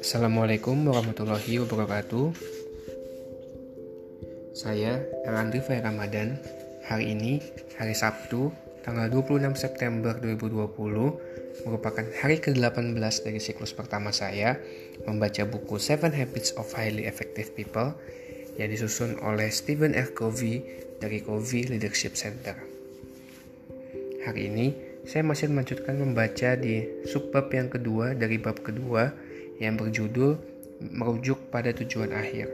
Assalamualaikum warahmatullahi wabarakatuh Saya Erandri Fai Ramadan Hari ini, hari Sabtu, tanggal 26 September 2020 merupakan hari ke-18 dari siklus pertama saya membaca buku Seven Habits of Highly Effective People yang disusun oleh Stephen R. Covey dari Covey Leadership Center. Hari ini, saya masih melanjutkan membaca di subbab yang kedua dari bab kedua yang berjudul merujuk pada tujuan akhir.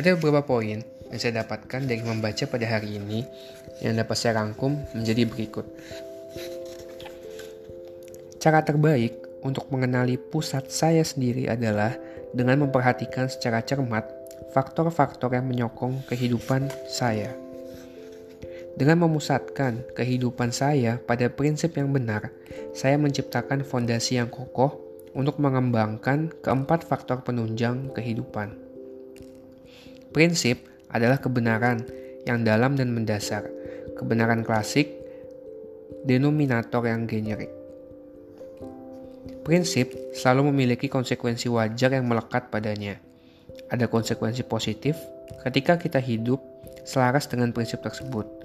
Ada beberapa poin yang saya dapatkan dari membaca pada hari ini yang dapat saya rangkum menjadi berikut. Cara terbaik untuk mengenali pusat saya sendiri adalah dengan memperhatikan secara cermat faktor-faktor yang menyokong kehidupan saya. Dengan memusatkan kehidupan saya pada prinsip yang benar, saya menciptakan fondasi yang kokoh untuk mengembangkan keempat faktor penunjang kehidupan. Prinsip adalah kebenaran yang dalam dan mendasar, kebenaran klasik, denominator yang generik. Prinsip selalu memiliki konsekuensi wajar yang melekat padanya. Ada konsekuensi positif ketika kita hidup selaras dengan prinsip tersebut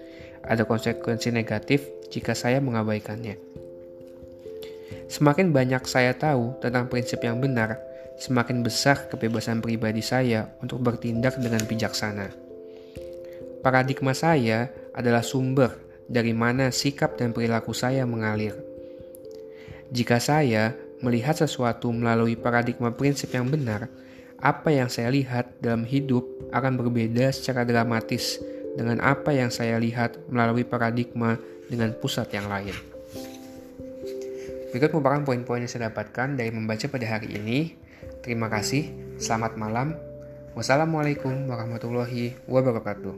ada konsekuensi negatif jika saya mengabaikannya. Semakin banyak saya tahu tentang prinsip yang benar, semakin besar kebebasan pribadi saya untuk bertindak dengan bijaksana. Paradigma saya adalah sumber dari mana sikap dan perilaku saya mengalir. Jika saya melihat sesuatu melalui paradigma prinsip yang benar, apa yang saya lihat dalam hidup akan berbeda secara dramatis dengan apa yang saya lihat melalui paradigma dengan pusat yang lain. Berikut merupakan poin-poin yang saya dapatkan dari membaca pada hari ini. Terima kasih, selamat malam. Wassalamualaikum warahmatullahi wabarakatuh.